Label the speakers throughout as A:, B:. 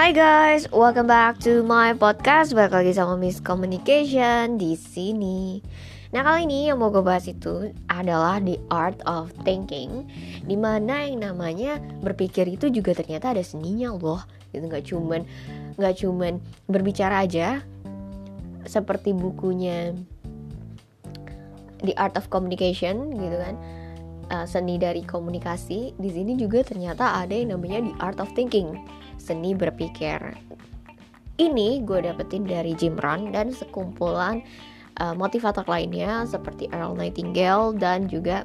A: Hai guys, welcome back to my podcast. Balik lagi sama Miss Communication di sini. Nah kali ini yang mau gue bahas itu adalah the art of thinking Di mana yang namanya berpikir itu juga ternyata ada seninya loh Gitu nggak cuman nggak cuman berbicara aja Seperti bukunya The Art of Communication gitu kan uh, Seni dari komunikasi Di sini juga ternyata ada yang namanya the art of thinking Seni berpikir. Ini gue dapetin dari Jim Rohn dan sekumpulan uh, motivator lainnya seperti Earl Nightingale dan juga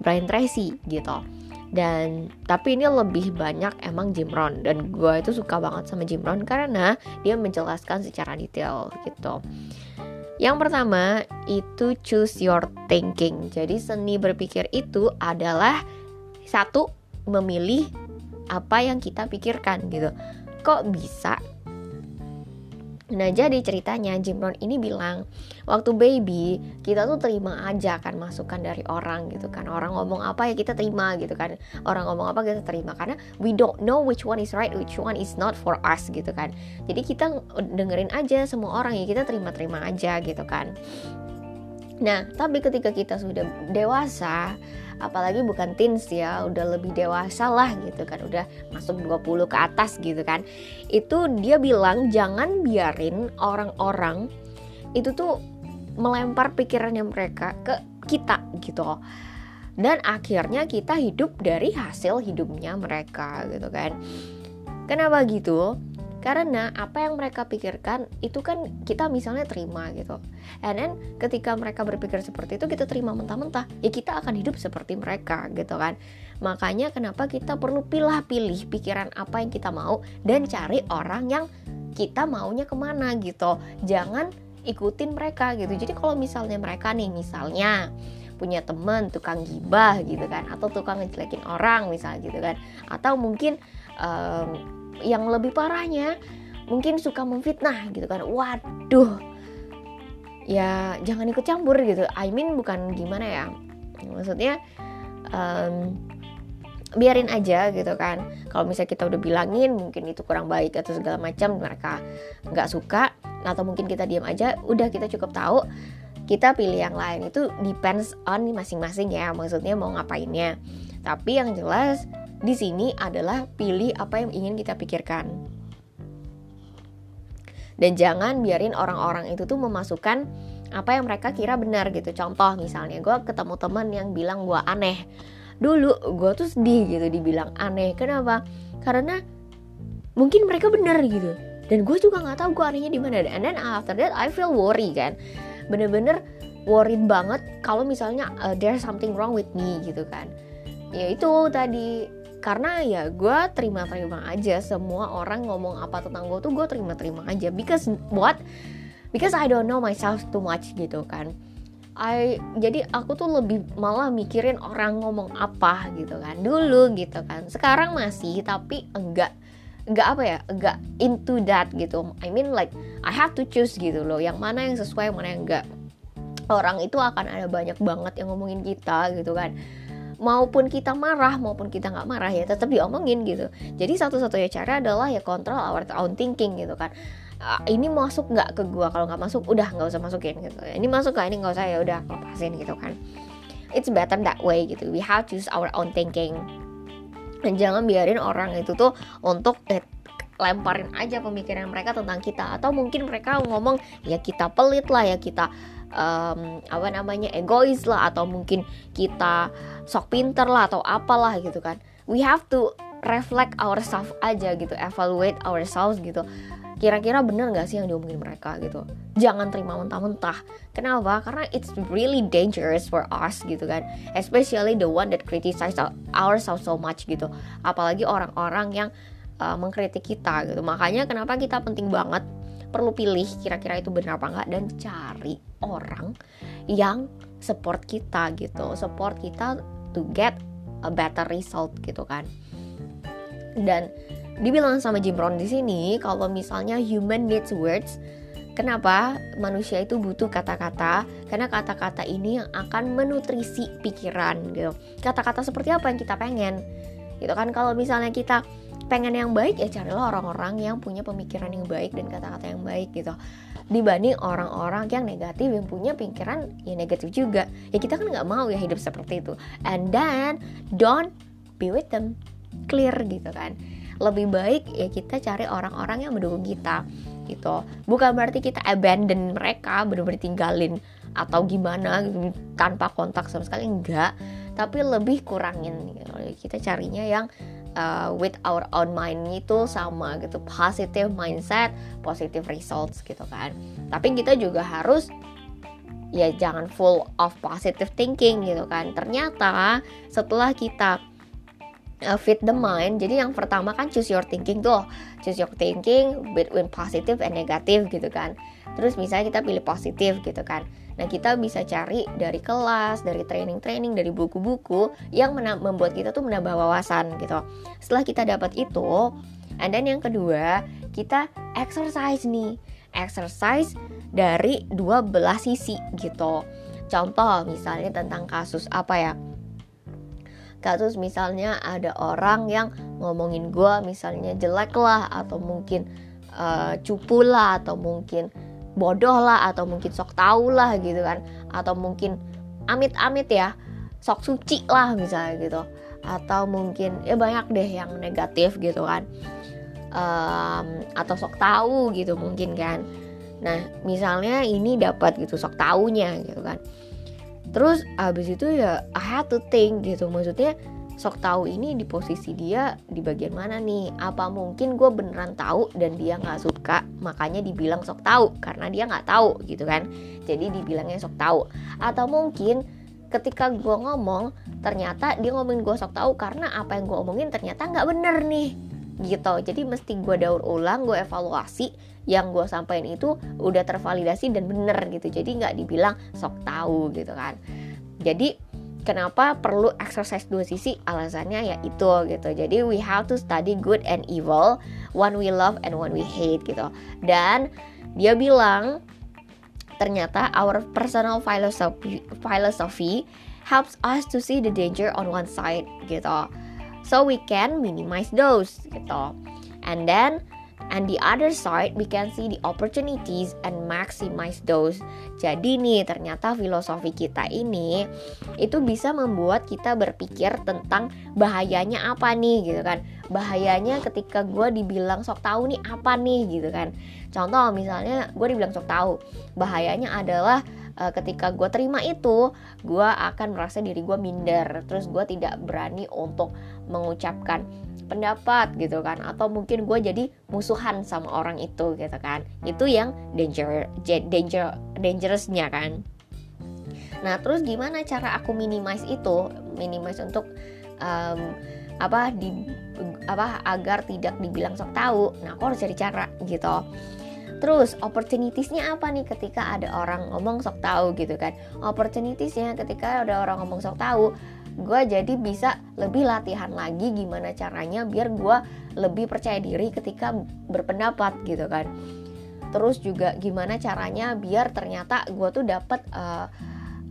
A: Brian Tracy gitu. Dan tapi ini lebih banyak emang Jim Rohn. Dan gue itu suka banget sama Jim Rohn karena dia menjelaskan secara detail gitu. Yang pertama itu choose your thinking. Jadi seni berpikir itu adalah satu memilih apa yang kita pikirkan gitu. Kok bisa? Nah jadi ceritanya Jim Rohn ini bilang waktu baby kita tuh terima aja kan masukan dari orang gitu kan. Orang ngomong apa ya kita terima gitu kan. Orang ngomong apa kita terima karena we don't know which one is right which one is not for us gitu kan. Jadi kita dengerin aja semua orang ya kita terima-terima aja gitu kan. Nah, tapi ketika kita sudah dewasa, apalagi bukan teens ya, udah lebih dewasa lah gitu kan, udah masuk 20 ke atas gitu kan. Itu dia bilang jangan biarin orang-orang itu tuh melempar pikirannya mereka ke kita gitu. Dan akhirnya kita hidup dari hasil hidupnya mereka gitu kan. Kenapa gitu? Karena apa yang mereka pikirkan itu kan kita misalnya terima gitu. And then ketika mereka berpikir seperti itu kita terima mentah-mentah. Ya kita akan hidup seperti mereka gitu kan. Makanya kenapa kita perlu pilih-pilih pikiran apa yang kita mau dan cari orang yang kita maunya ke mana gitu. Jangan ikutin mereka gitu. Jadi kalau misalnya mereka nih misalnya punya temen tukang gibah gitu kan. Atau tukang ngejelekin orang misalnya gitu kan. Atau mungkin um, yang lebih parahnya mungkin suka memfitnah gitu kan. Waduh. Ya jangan ikut campur gitu. I mean bukan gimana ya. Maksudnya um, biarin aja gitu kan. Kalau misalnya kita udah bilangin mungkin itu kurang baik atau segala macam mereka nggak suka atau mungkin kita diam aja udah kita cukup tahu kita pilih yang lain. Itu depends on masing-masing ya maksudnya mau ngapainnya. Tapi yang jelas di sini adalah pilih apa yang ingin kita pikirkan. Dan jangan biarin orang-orang itu tuh memasukkan apa yang mereka kira benar gitu. Contoh misalnya gue ketemu teman yang bilang gue aneh. Dulu gue tuh sedih gitu dibilang aneh. Kenapa? Karena mungkin mereka benar gitu. Dan gue juga nggak tahu gue anehnya di mana. And then after that I feel worry kan. Bener-bener worried banget kalau misalnya uh, there's something wrong with me gitu kan. Ya itu tadi karena ya gue terima-terima aja semua orang ngomong apa tentang gue tuh gue terima-terima aja. Because what? Because I don't know myself too much gitu kan. I jadi aku tuh lebih malah mikirin orang ngomong apa gitu kan. Dulu gitu kan. Sekarang masih tapi enggak enggak apa ya enggak into that gitu. I mean like I have to choose gitu loh. Yang mana yang sesuai mana yang enggak. Orang itu akan ada banyak banget yang ngomongin kita gitu kan maupun kita marah maupun kita nggak marah ya tetap diomongin gitu. Jadi satu-satunya cara adalah ya kontrol our own thinking gitu kan. Uh, ini masuk nggak ke gua? Kalau nggak masuk udah nggak usah masukin gitu. Ini masuk nggak? Ini nggak usah ya udah lepasin gitu kan. It's better that way gitu. We have to use our own thinking. Dan jangan biarin orang itu tuh untuk eh, lemparin aja pemikiran mereka tentang kita. Atau mungkin mereka ngomong ya kita pelit lah ya kita um, apa namanya egois lah atau mungkin kita sok pinter lah atau apalah gitu kan. We have to reflect ourselves aja gitu evaluate ourselves gitu. Kira-kira bener gak sih yang diomongin mereka gitu? Jangan terima mentah-mentah. Kenapa? Karena it's really dangerous for us gitu kan. Especially the one that criticize ourselves so much gitu. Apalagi orang-orang yang uh, mengkritik kita gitu. Makanya kenapa kita penting banget perlu pilih kira-kira itu benar apa enggak dan cari orang yang support kita gitu support kita to get a better result gitu kan dan dibilang sama Jim Rohn di sini kalau misalnya human needs words Kenapa manusia itu butuh kata-kata? Karena kata-kata ini yang akan menutrisi pikiran gitu. Kata-kata seperti apa yang kita pengen? Gitu kan kalau misalnya kita pengen yang baik ya carilah orang-orang yang punya pemikiran yang baik dan kata-kata yang baik gitu. Dibanding orang-orang yang negatif yang punya pikiran ya negatif juga. Ya kita kan nggak mau ya hidup seperti itu. And then don't be with them. Clear gitu kan. Lebih baik ya kita cari orang-orang yang mendukung kita gitu. Bukan berarti kita abandon mereka benar-benar tinggalin atau gimana tanpa kontak sama sekali enggak. Tapi lebih kurangin gitu. kita carinya yang uh, with our own mind itu sama gitu. Positive mindset positive results gitu kan. Tapi kita juga harus ya jangan full of positive thinking gitu kan. Ternyata setelah kita uh, fit the mind. Jadi yang pertama kan choose your thinking tuh choose your thinking between positive and negative gitu kan. Terus misalnya kita pilih positif gitu kan. Nah kita bisa cari dari kelas dari training-training dari buku-buku yang membuat kita tuh menambah wawasan gitu. Setelah kita dapat itu and then yang kedua kita exercise nih. Exercise dari dua belah sisi gitu. Contoh misalnya tentang kasus apa ya kasus misalnya ada orang yang ngomongin gue misalnya jelek lah atau mungkin uh, cupu lah atau mungkin bodoh lah atau mungkin sok tahu lah gitu kan. Atau mungkin amit-amit ya sok suci lah misalnya gitu. Atau mungkin ya banyak deh yang negatif gitu kan. Um, atau sok tahu gitu mungkin kan. Nah misalnya ini dapat gitu sok taunya gitu kan terus abis itu ya I had to think gitu. Maksudnya sok tahu ini di posisi dia di bagian mana nih? Apa mungkin gue beneran tahu dan dia nggak suka? Makanya dibilang sok tahu karena dia nggak tahu gitu kan? Jadi dibilangnya sok tahu. Atau mungkin ketika gue ngomong ternyata dia ngomongin gue sok tahu karena apa yang gue omongin ternyata nggak bener nih gitu. Jadi mesti gue daur ulang gue evaluasi yang gue sampaikan itu udah tervalidasi dan bener gitu. Jadi nggak dibilang sok tahu gitu kan. Jadi kenapa perlu exercise dua sisi? Alasannya ya itu gitu. Jadi we have to study good and evil one we love and one we hate gitu. Dan dia bilang ternyata our personal philosophy philosophy helps us to see the danger on one side gitu so we can minimize those gitu and then And the other side, we can see the opportunities and maximize those. Jadi nih, ternyata filosofi kita ini itu bisa membuat kita berpikir tentang bahayanya apa nih gitu kan. Bahayanya ketika gue dibilang sok tahu nih apa nih gitu kan. Contoh misalnya gue dibilang sok tahu. Bahayanya adalah uh, ketika gue terima itu gue akan merasa diri gue minder terus gue tidak berani untuk mengucapkan pendapat gitu kan. Atau mungkin gue jadi musuhan sama orang itu gitu kan. Itu yang danger danger dangerousnya kan. Nah terus gimana cara aku minimize itu? Minimize untuk um, apa di apa agar tidak dibilang sok tahu. Nah aku harus cari cara gitu. Terus opportunitiesnya apa nih ketika ada orang ngomong sok tahu gitu kan? Opportunitiesnya ketika ada orang ngomong sok tahu, gue jadi bisa lebih latihan lagi gimana caranya biar gue lebih percaya diri ketika berpendapat gitu kan. Terus juga gimana caranya biar ternyata gue tuh dapat uh,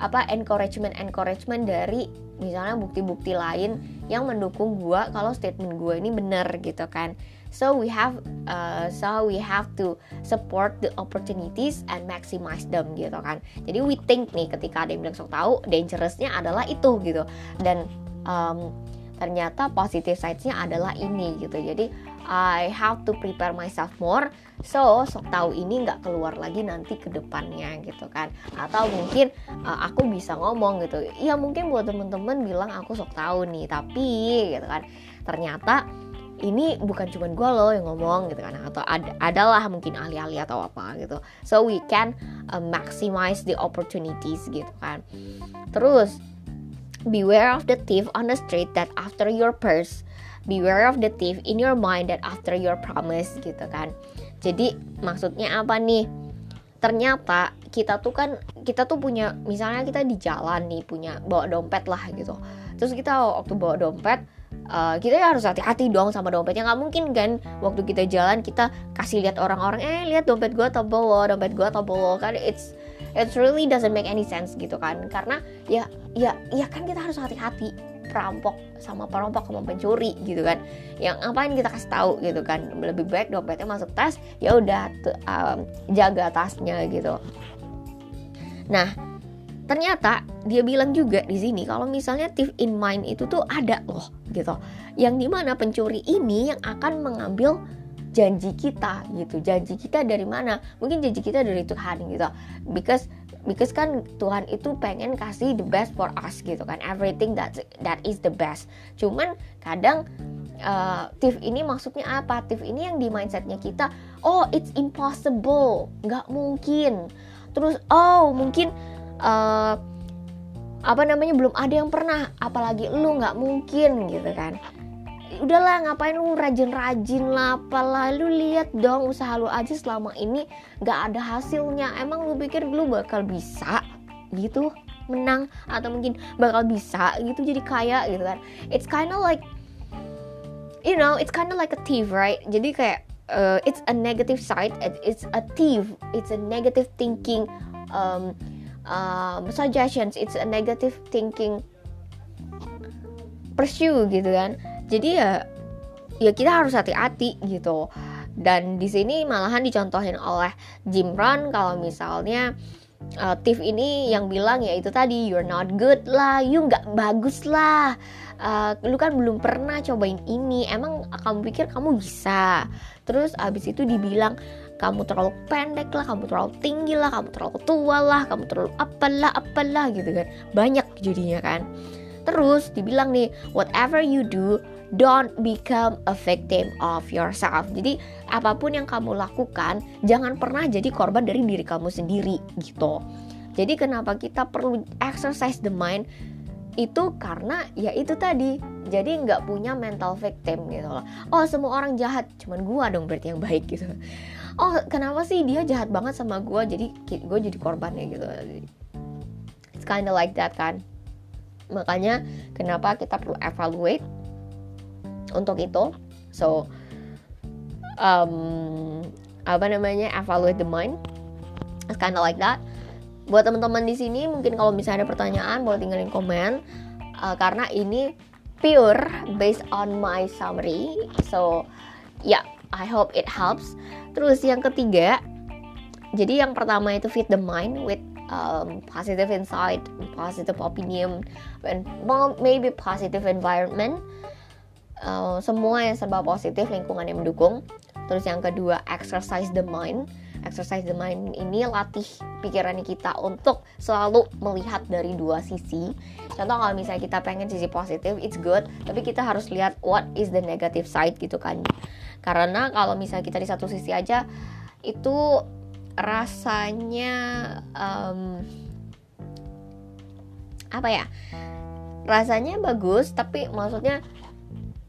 A: apa encouragement encouragement dari misalnya bukti-bukti lain yang mendukung gue kalau statement gue ini benar gitu kan so we have uh, so we have to support the opportunities and maximize them gitu kan. Jadi we think nih ketika ada yang bilang sok tahu dangerousnya adalah itu gitu. Dan um, ternyata positive sidesnya adalah ini gitu. Jadi I have to prepare myself more so sok tahu ini nggak keluar lagi nanti ke depannya gitu kan. Atau mungkin uh, aku bisa ngomong gitu. Ya mungkin buat temen-temen bilang aku sok tahu nih tapi gitu kan. Ternyata ini bukan cuma gue loh yang ngomong gitu kan atau ada adalah mungkin ahli-ahli atau apa gitu. So we can uh, maximize the opportunities gitu kan. Terus beware of the thief on the street that after your purse beware of the thief in your mind that after your promise gitu kan. Jadi maksudnya apa nih? Ternyata kita tuh kan kita tuh punya misalnya kita di jalan nih punya bawa dompet lah gitu. Terus kita waktu bawa dompet uh, kita ya harus hati-hati dong sama dompetnya. Nggak mungkin kan waktu kita jalan kita kasih lihat orang-orang eh lihat dompet gue tebel loh dompet gue tebel loh. Kan it's it really doesn't make any sense gitu kan. Karena ya ya ya kan kita harus hati-hati perampok sama perampok sama pencuri gitu kan. Yang ngapain kita kasih tahu gitu kan? Lebih baik dompetnya masuk tas ya udah um, jaga tasnya gitu. Nah ternyata dia bilang juga di sini kalau misalnya thief in mind itu tuh ada loh gitu. Yang di mana pencuri ini yang akan mengambil janji kita gitu. Janji kita dari mana? Mungkin janji kita dari Tuhan gitu. Because because kan Tuhan itu pengen kasih the best for us gitu kan. Everything that that is the best. Cuman kadang uh, ini maksudnya apa? Tiff ini yang di mindsetnya kita oh it's impossible. Nggak mungkin. Terus oh mungkin uh, apa namanya belum ada yang pernah apalagi lu nggak mungkin gitu kan. Udahlah ngapain lu rajin-rajin lah apalah lu lihat dong usaha lu aja selama ini gak ada hasilnya. Emang lu pikir lu bakal bisa gitu menang atau mungkin bakal bisa gitu jadi kaya gitu kan. It's kinda like you know it's kinda like a thief right? Jadi kayak uh, it's a negative side it's a thief it's a negative thinking um, um, suggestions it's a negative thinking pursue gitu kan. Jadi ya ya kita harus hati-hati gitu. Dan di sini malahan dicontohin oleh Jim Rohn kalau misalnya uh, Tiff ini yang bilang ya itu tadi you're not good lah, you nggak bagus lah, uh, lu kan belum pernah cobain ini, emang kamu pikir kamu bisa? Terus abis itu dibilang kamu terlalu pendek lah, kamu terlalu tinggi lah, kamu terlalu tua lah, kamu terlalu apalah apalah gitu kan, banyak jadinya kan. Terus dibilang nih, whatever you do, don't become a victim of yourself. Jadi apa pun yang kamu lakukan, jangan pernah jadi korban dari diri kamu sendiri gitu. Jadi kenapa kita perlu exercise the mind? Itu karena ya itu tadi jadi nggak punya mental victim gitu loh. Oh semua orang jahat, cuman gua dong berarti yang baik gitu. Oh kenapa sih dia jahat banget sama gua, jadi gue jadi korbannya gitu. It's kinda like that kan? Makanya kenapa kita perlu evaluate untuk itu? So um, apa namanya? Evaluate the mind. It's kind of like that. Buat teman-teman di sini mungkin kalau misalnya ada pertanyaan boleh tinggalin komen. Uh, karena ini pure based on my summary. So yeah I hope it helps terus yang ketiga jadi yang pertama itu fit the mind with um, positive insight, positive opinion, and maybe positive environment. Uh, semua yang serba positif, lingkungan yang mendukung. Terus yang kedua, exercise the mind. Exercise the mind ini latih pikiran kita untuk selalu melihat dari dua sisi. Contoh kalau misalnya kita pengen sisi positif, it's good, tapi kita harus lihat what is the negative side gitu kan. Karena kalau misalnya kita di satu sisi aja, itu rasanya um, apa ya rasanya bagus tapi maksudnya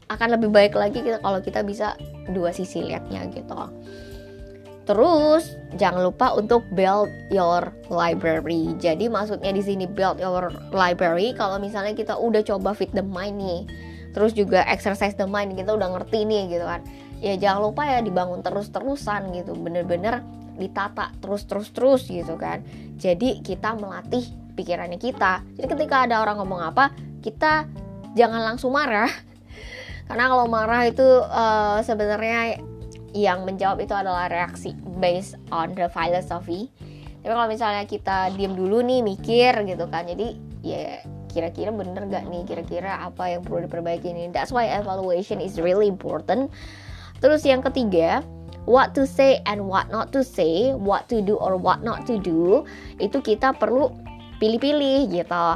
A: akan lebih baik lagi kita kalau kita bisa dua sisi lihatnya gitu terus jangan lupa untuk build your library. Jadi maksudnya di sini build your library kalau misalnya kita udah coba fit the mind nih terus juga exercise the mind kita udah ngerti nih gitu kan. Ya jangan lupa ya dibangun terus-terusan gitu. Bener-bener ditata terus terus terus gitu kan. Jadi kita melatih pikirannya kita. Jadi ketika ada orang ngomong apa kita jangan langsung marah. Karena kalau marah itu uh, sebenarnya yang menjawab itu adalah reaksi based on the philosophy tapi kalau misalnya kita diam dulu nih mikir gitu kan jadi ya kira-kira bener gak nih kira-kira apa yang perlu diperbaiki ini that's why evaluation is really important terus yang ketiga what to say and what not to say, what to do or what not to do, itu kita perlu pilih-pilih gitu.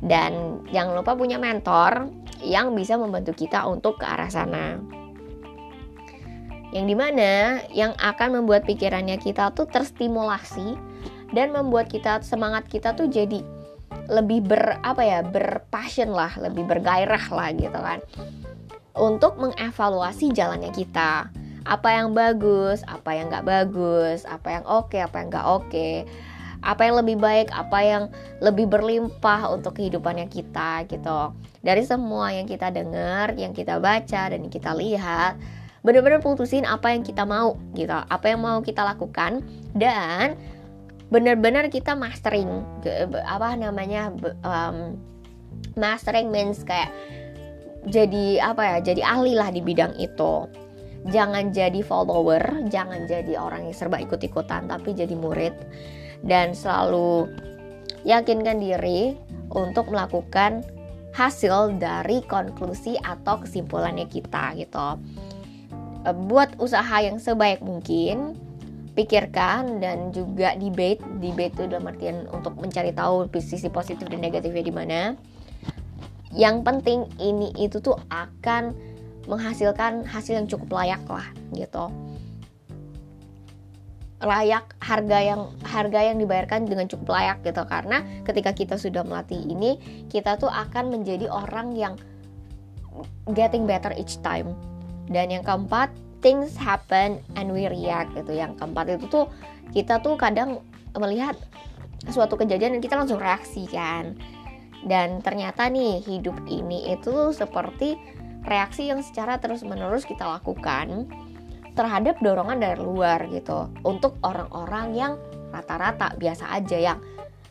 A: Dan jangan lupa punya mentor yang bisa membantu kita untuk ke arah sana. Yang di mana yang akan membuat pikirannya kita tuh terstimulasi dan membuat kita semangat kita tuh jadi lebih ber apa ya berpassion lah, lebih bergairah lah gitu kan. Untuk mengevaluasi jalannya kita. Apa yang bagus, apa yang nggak bagus, apa yang oke, okay, apa yang nggak oke, okay, apa yang lebih baik, apa yang lebih berlimpah untuk kehidupannya kita gitu. Dari semua yang kita dengar, yang kita baca dan yang kita lihat, benar-benar putusin apa yang kita mau gitu, apa yang mau kita lakukan dan benar-benar kita mastering apa namanya um, mastering means kayak jadi apa ya jadi ahli lah di bidang itu. Jangan jadi follower jangan jadi orang yang serba ikut-ikutan tapi jadi murid. Dan selalu yakinkan diri untuk melakukan hasil dari konklusi atau kesimpulannya kita gitu buat usaha yang sebaik mungkin pikirkan dan juga debate. Debate itu dalam artian untuk mencari tahu sisi positif dan negatifnya di mana. Yang penting ini itu tuh akan menghasilkan hasil yang cukup layak lah gitu. Layak harga yang harga yang dibayarkan dengan cukup layak gitu. Karena ketika kita sudah melatih ini kita tuh akan menjadi orang yang getting better each time dan yang keempat things happen and we react gitu. Yang keempat itu tuh kita tuh kadang melihat suatu kejadian dan kita langsung reaksi kan. Dan ternyata nih hidup ini itu seperti reaksi yang secara terus-menerus kita lakukan terhadap dorongan dari luar gitu. Untuk orang-orang yang rata-rata biasa aja yang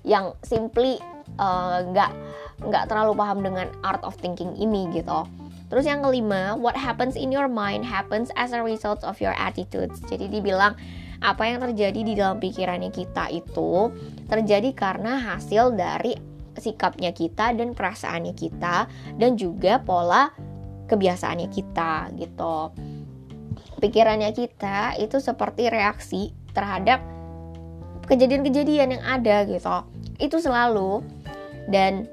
A: yang simply eh, nggak uh, nggak terlalu paham dengan art of thinking ini gitu. Terus yang kelima, what happens in your mind happens as a result of your attitudes. Jadi dibilang apa yang terjadi di dalam pikirannya kita itu terjadi karena hasil dari sikapnya kita dan perasaannya kita dan juga pola kebiasaannya kita gitu. Pikirannya kita itu seperti reaksi terhadap kejadian-kejadian yang ada gitu. Itu selalu dan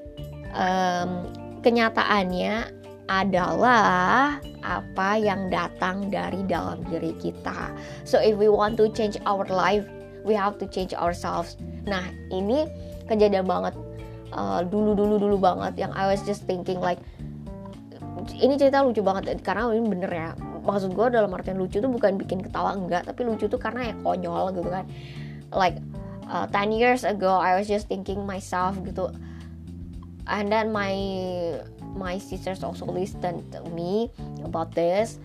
A: um, kenyataannya adalah apa yang datang dari dalam diri kita. So if we want to change our life, we have to change ourselves. Nah, ini kejadian banget. Uh, dulu dulu banget yang I was just thinking like ini cerita lucu banget karena ini bener ya. Maksud gue dalam artian lucu tuh bukan bikin ketawa enggak. Tapi lucu tuh karena ya konyol gitu kan. Like uh, 10 years ago I was just thinking myself gitu. And then my my sisters also listen to me about this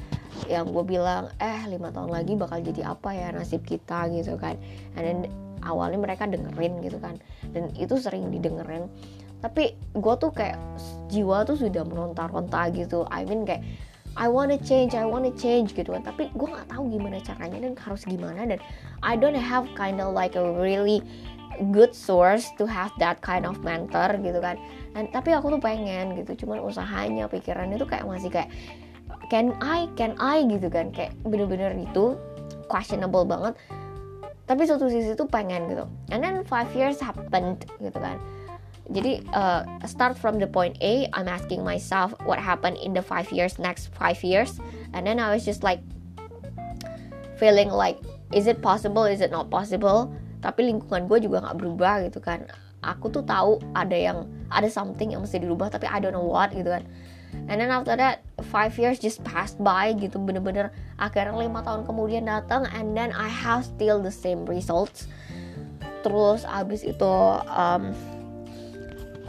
A: yang gue bilang eh lima tahun lagi bakal jadi apa ya nasib kita gitu kan. And then awalnya mereka dengerin gitu kan. Dan itu sering didengerin. Tapi gue tuh kayak jiwa tuh sudah meronta-ronta gitu. I mean kayak I wanna change, I wanna change gitu kan. Tapi gue nggak tahu gimana caranya dan harus gimana. Dan I don't have kind of like a really good source to have that kind of mentor gitu kan dan tapi aku tuh pengen gitu cuman usahanya pikirannya tuh kayak masih kayak can I can I gitu kan kayak bener-bener itu questionable banget. Tapi satu sisi tuh pengen gitu. And then five years happened gitu kan. Jadi uh, start from the point A I'm asking myself what happened in the five years next five years. And then I was just like feeling like is it possible is it not possible? Tapi lingkungan gue juga nggak berubah gitu kan aku tuh tahu ada yang ada something yang mesti dirubah tapi I don't know what gitu kan. And then after that five years just passed by gitu. Bener-bener akhirnya lima tahun kemudian datang and then I have still the same results. Terus abis itu um,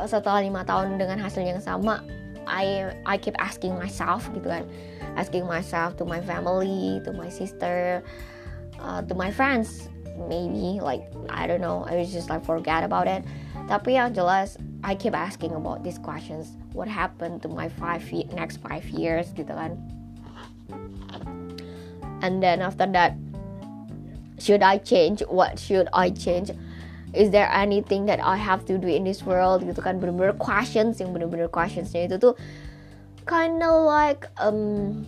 A: setelah lima tahun dengan hasil yang sama I I keep asking myself gitu kan. Asking myself to my family to my sister uh, to my friends maybe like I don't know. I was just like forget about it. Tapi yang jelas I keep asking about these questions. What happened to my five next five years gitu kan. And then after that should I change? What should I change? Is there anything that I have to do in this world? Gitu kan bener-bener questions yang bener-bener questionsnya itu tuh kind of like um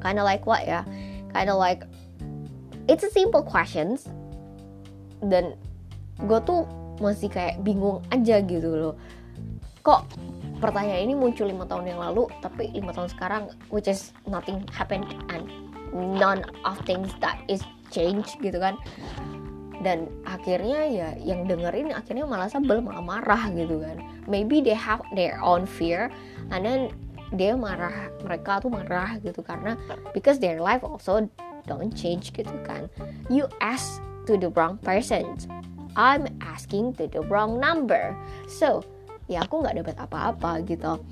A: kind of like what ya? Kind of like it's a simple questions. Dan gue tuh masih kayak bingung aja gitu loh. Kok pertanyaan ini muncul lima tahun yang lalu tapi lima tahun sekarang which is nothing happened and none of things that is change gitu kan. Dan akhirnya ya yang dengerin akhirnya malah sebel malah marah gitu kan. Maybe they have their own fear and then dia marah mereka tuh marah gitu karena because their life also don't change gitu kan you ask to the wrong person I'm asking to the wrong number. So, ya aku nggak dapat apa-apa gitu.